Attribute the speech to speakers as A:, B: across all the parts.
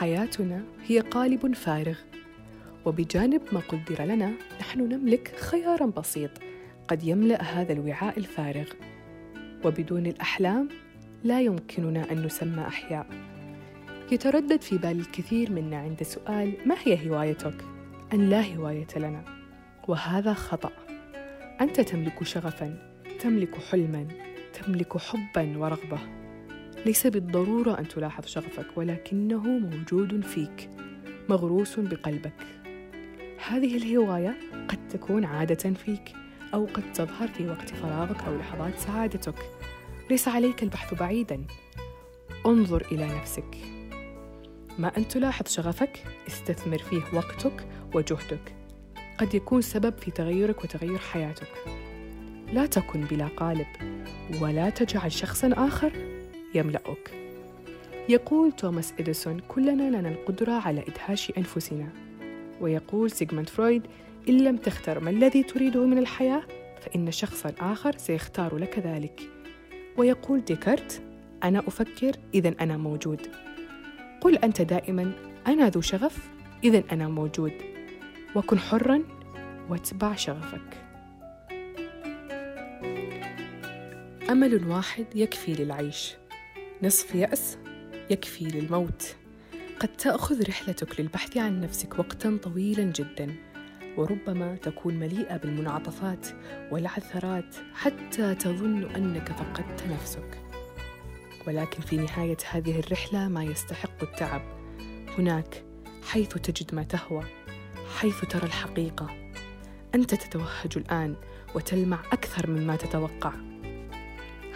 A: حياتنا هي قالب فارغ. وبجانب ما قدر لنا نحن نملك خيارا بسيط قد يملأ هذا الوعاء الفارغ. وبدون الأحلام لا يمكننا أن نسمى أحياء. يتردد في بال الكثير منا عند سؤال ما هي هوايتك؟ أن لا هواية لنا. وهذا خطأ. أنت تملك شغفا تملك حلما تملك حبا ورغبة. ليس بالضرورة أن تلاحظ شغفك ولكنه موجود فيك مغروس بقلبك. هذه الهواية قد تكون عادة فيك أو قد تظهر في وقت فراغك أو لحظات سعادتك. ليس عليك البحث بعيدا. انظر إلى نفسك. ما أن تلاحظ شغفك استثمر فيه وقتك وجهدك. قد يكون سبب في تغيرك وتغير حياتك. لا تكن بلا قالب ولا تجعل شخصا آخر. يملأك. يقول توماس إديسون كلنا لنا القدرة على إدهاش أنفسنا. ويقول سيغموند فرويد إن لم تختر ما الذي تريده من الحياة فإن شخصا آخر سيختار لك ذلك. ويقول ديكارت أنا أفكر إذا أنا موجود. قل أنت دائما أنا ذو شغف إذا أنا موجود. وكن حرا واتبع شغفك. أمل واحد يكفي للعيش. نصف يأس يكفي للموت. قد تأخذ رحلتك للبحث عن نفسك وقتا طويلا جدا وربما تكون مليئة بالمنعطفات والعثرات حتى تظن أنك فقدت نفسك. ولكن في نهاية هذه الرحلة ما يستحق التعب. هناك حيث تجد ما تهوى حيث ترى الحقيقة. أنت تتوهج الآن وتلمع أكثر مما تتوقع.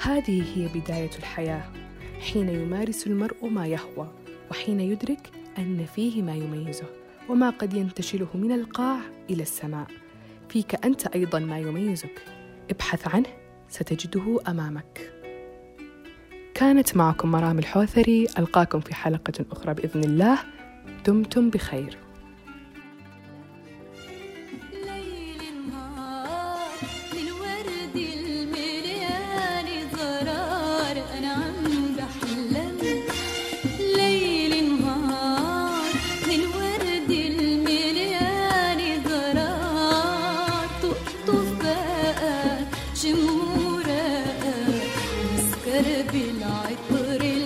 A: هذه هي بداية الحياة. حين يمارس المرء ما يهوى وحين يدرك أن فيه ما يميزه وما قد ينتشله من القاع إلى السماء. فيك أنت أيضا ما يميزك. ابحث عنه ستجده أمامك. كانت معكم مرام الحوثري ألقاكم في حلقة أخرى بإذن الله. دمتم بخير. binay pırıl